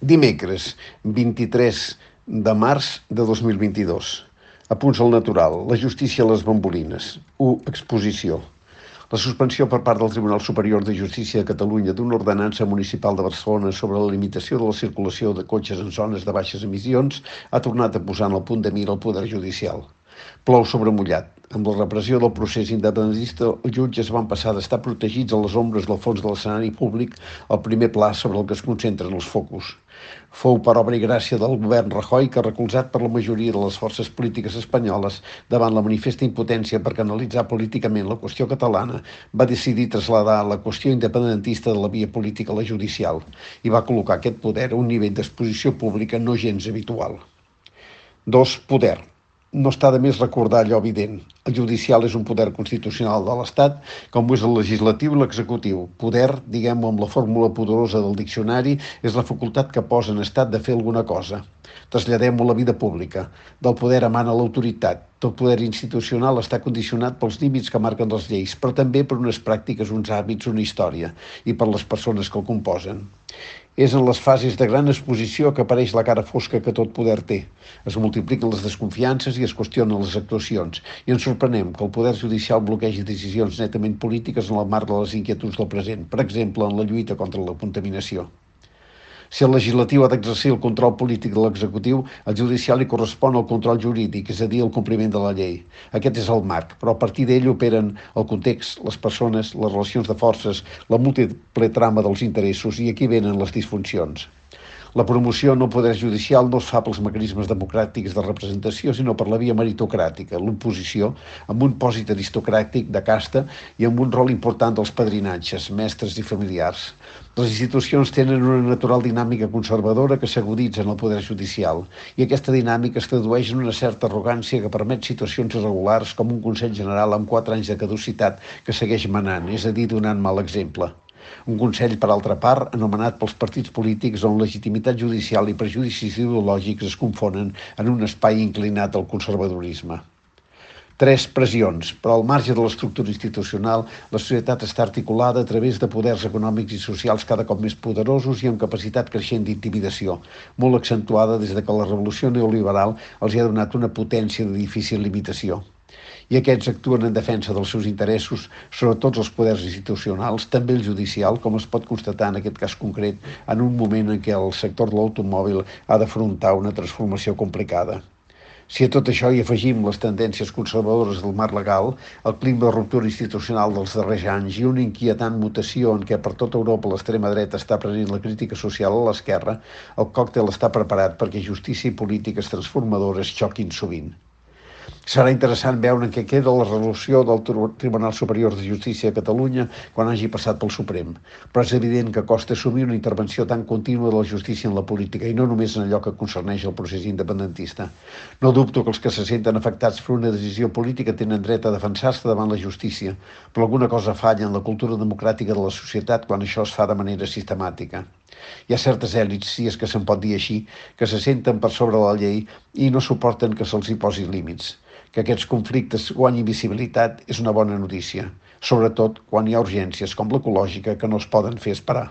Dimecres, 23 de març de 2022. Apunts al natural. La justícia a les bambolines. 1. Exposició. La suspensió per part del Tribunal Superior de Justícia de Catalunya d'una ordenança municipal de Barcelona sobre la limitació de la circulació de cotxes en zones de baixes emissions ha tornat a posar en el punt de mira el Poder Judicial. Plou sobre mullat. Amb la repressió del procés independentista, els jutges van passar d'estar protegits a les ombres del fons de l'escenari públic al primer pla sobre el que es concentren els focus. Fou per obra i gràcia del govern Rajoy que, recolzat per la majoria de les forces polítiques espanyoles davant la manifesta impotència per canalitzar políticament la qüestió catalana, va decidir traslladar la qüestió independentista de la via política a la judicial i va col·locar aquest poder a un nivell d'exposició pública no gens habitual. 2. Poder no està de més recordar allò evident. El judicial és un poder constitucional de l'Estat, com ho és el legislatiu i l'executiu. Poder, diguem-ho amb la fórmula poderosa del diccionari, és la facultat que posa en estat de fer alguna cosa. Traslladem-ho a la vida pública. Del poder emana l'autoritat. Tot poder institucional està condicionat pels límits que marquen les lleis, però també per unes pràctiques, uns hàbits, una història, i per les persones que el composen. És en les fases de gran exposició que apareix la cara fosca que tot poder té. Es multipliquen les desconfiances i es qüestionen les actuacions. I ens sorprenem que el poder judicial bloquegi decisions netament polítiques en el marc de les inquietuds del present, per exemple, en la lluita contra la contaminació. Si el legislatiu ha d'exercir el control polític de l'executiu, al judicial li correspon el control jurídic, és a dir, el compliment de la llei. Aquest és el marc, però a partir d'ell operen el context, les persones, les relacions de forces, la múltiple trama dels interessos i aquí venen les disfuncions. La promoció no poder judicial no es fa pels mecanismes democràtics de representació, sinó per la via meritocràtica, l'oposició, amb un pòsit aristocràtic de casta i amb un rol important dels padrinatges, mestres i familiars. Les institucions tenen una natural dinàmica conservadora que s'aguditza en el poder judicial i aquesta dinàmica es tradueix en una certa arrogància que permet situacions irregulars com un Consell General amb quatre anys de caducitat que segueix manant, és a dir, donant mal exemple. Un Consell, per altra part, anomenat pels partits polítics on legitimitat judicial i prejudicis ideològics es confonen en un espai inclinat al conservadorisme. Tres pressions, però al marge de l'estructura institucional, la societat està articulada a través de poders econòmics i socials cada cop més poderosos i amb capacitat creixent d'intimidació, molt accentuada des de que la revolució neoliberal els hi ha donat una potència de difícil limitació i aquests actuen en defensa dels seus interessos sobre tots els poders institucionals, també el judicial, com es pot constatar en aquest cas concret, en un moment en què el sector de l'automòbil ha d'afrontar una transformació complicada. Si a tot això hi afegim les tendències conservadores del marc legal, el clima de ruptura institucional dels darrers anys i una inquietant mutació en què per tota Europa l'extrema dreta està prenent la crítica social a l'esquerra, el còctel està preparat perquè justícia i polítiques transformadores xoquin sovint. Serà interessant veure en què queda la resolució del Tribunal Superior de Justícia de Catalunya quan hagi passat pel Suprem. Però és evident que costa assumir una intervenció tan contínua de la justícia en la política i no només en allò que concerneix el procés independentista. No dubto que els que se senten afectats per una decisió política tenen dret a defensar-se davant la justícia, però alguna cosa falla en la cultura democràtica de la societat quan això es fa de manera sistemàtica. Hi ha certes èlits, si és que se'n pot dir així, que se senten per sobre la llei i no suporten que se'ls hi posi límits que aquests conflictes guanyin visibilitat és una bona notícia, sobretot quan hi ha urgències com l'ecològica que no es poden fer esperar.